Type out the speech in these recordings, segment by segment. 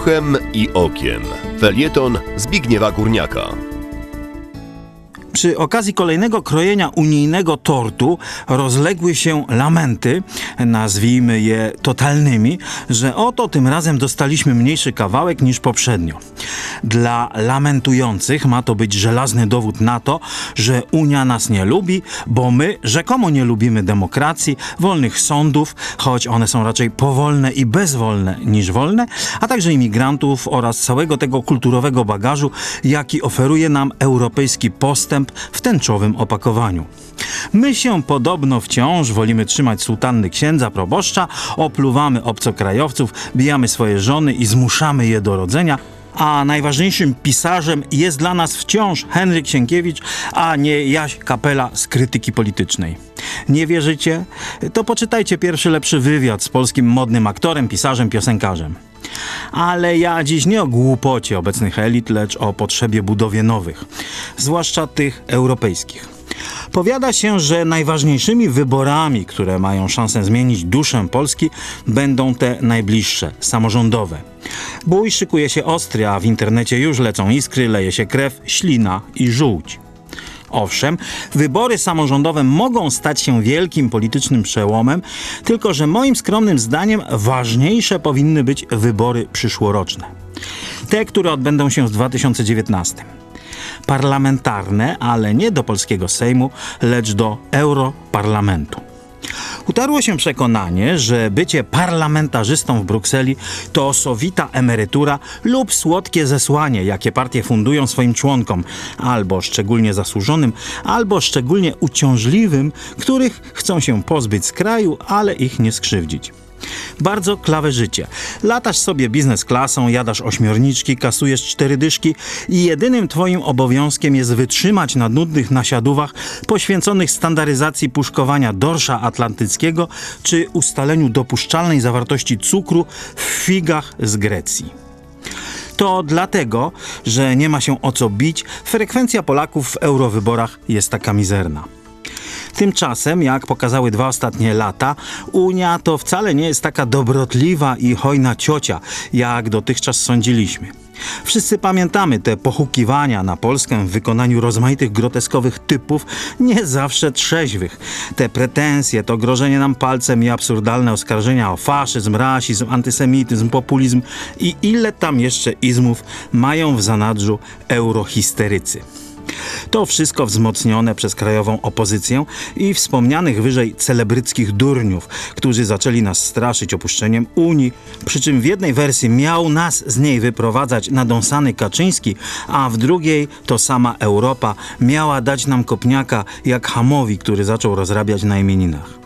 Uchem i okiem. Felieton Zbigniewa Górniaka. Przy okazji kolejnego krojenia unijnego tortu rozległy się lamenty, nazwijmy je totalnymi, że oto tym razem dostaliśmy mniejszy kawałek niż poprzednio. Dla lamentujących ma to być żelazny dowód na to, że Unia nas nie lubi, bo my rzekomo nie lubimy demokracji, wolnych sądów, choć one są raczej powolne i bezwolne niż wolne, a także imigrantów oraz całego tego kulturowego bagażu, jaki oferuje nam europejski postęp w tęczowym opakowaniu. My się podobno wciąż wolimy trzymać sutanny księdza proboszcza, opluwamy obcokrajowców, bijamy swoje żony i zmuszamy je do rodzenia, a najważniejszym pisarzem jest dla nas wciąż Henryk Sienkiewicz, a nie Jaś Kapela z krytyki politycznej. Nie wierzycie? To poczytajcie pierwszy lepszy wywiad z polskim modnym aktorem, pisarzem, piosenkarzem. Ale ja dziś nie o głupocie obecnych elit, lecz o potrzebie budowie nowych, zwłaszcza tych europejskich. Powiada się, że najważniejszymi wyborami, które mają szansę zmienić duszę Polski, będą te najbliższe, samorządowe. Bój szykuje się ostry, a w internecie już lecą iskry, leje się krew, ślina i żółć. Owszem, wybory samorządowe mogą stać się wielkim politycznym przełomem, tylko że moim skromnym zdaniem ważniejsze powinny być wybory przyszłoroczne. Te, które odbędą się w 2019 parlamentarne, ale nie do polskiego Sejmu, lecz do Europarlamentu. Utarło się przekonanie, że bycie parlamentarzystą w Brukseli to sowita emerytura lub słodkie zesłanie, jakie partie fundują swoim członkom, albo szczególnie zasłużonym, albo szczególnie uciążliwym, których chcą się pozbyć z kraju, ale ich nie skrzywdzić. Bardzo klawe życie. Latasz sobie biznes klasą, jadasz ośmiorniczki, kasujesz cztery dyszki i jedynym twoim obowiązkiem jest wytrzymać na nudnych nasiadówach poświęconych standaryzacji puszkowania dorsza atlantyckiego czy ustaleniu dopuszczalnej zawartości cukru w figach z Grecji. To dlatego, że nie ma się o co bić, frekwencja Polaków w eurowyborach jest taka mizerna. Tymczasem, jak pokazały dwa ostatnie lata, Unia to wcale nie jest taka dobrotliwa i hojna ciocia, jak dotychczas sądziliśmy. Wszyscy pamiętamy te pochukiwania na Polskę w wykonaniu rozmaitych groteskowych typów, nie zawsze trzeźwych. Te pretensje, to grożenie nam palcem i absurdalne oskarżenia o faszyzm, rasizm, antysemityzm, populizm i ile tam jeszcze izmów mają w zanadrzu eurohisterycy. To wszystko wzmocnione przez krajową opozycję i wspomnianych wyżej celebryckich durniów, którzy zaczęli nas straszyć opuszczeniem Unii, przy czym w jednej wersji miał nas z niej wyprowadzać nadąsany Kaczyński, a w drugiej to sama Europa miała dać nam kopniaka jak Hamowi, który zaczął rozrabiać na imieninach.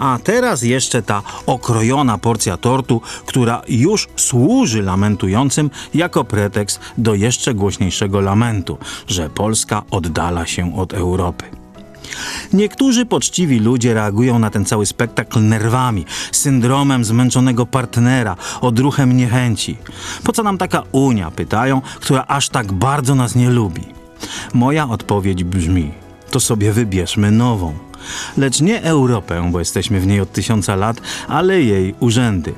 A teraz jeszcze ta okrojona porcja tortu, która już służy lamentującym jako pretekst do jeszcze głośniejszego lamentu, że Polska oddala się od Europy. Niektórzy poczciwi ludzie reagują na ten cały spektakl nerwami, syndromem zmęczonego partnera, odruchem niechęci. Po co nam taka Unia, pytają, która aż tak bardzo nas nie lubi? Moja odpowiedź brzmi: to sobie wybierzmy nową lecz nie Europę, bo jesteśmy w niej od tysiąca lat, ale jej urzędy.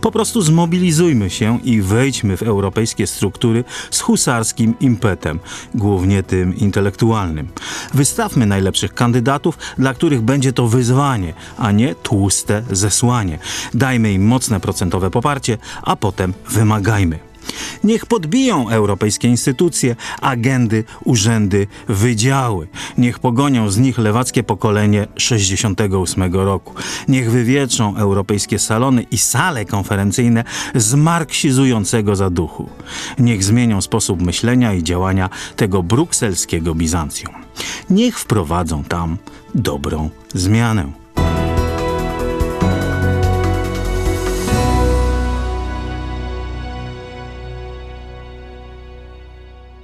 Po prostu zmobilizujmy się i wejdźmy w europejskie struktury z husarskim impetem, głównie tym intelektualnym. Wystawmy najlepszych kandydatów, dla których będzie to wyzwanie, a nie tłuste zesłanie. Dajmy im mocne procentowe poparcie, a potem wymagajmy. Niech podbiją europejskie instytucje, agendy, urzędy, wydziały. Niech pogonią z nich lewackie pokolenie 68 roku. Niech wywieczą europejskie salony i sale konferencyjne z marksizującego zaduchu. Niech zmienią sposób myślenia i działania tego brukselskiego Bizancjum. Niech wprowadzą tam dobrą zmianę.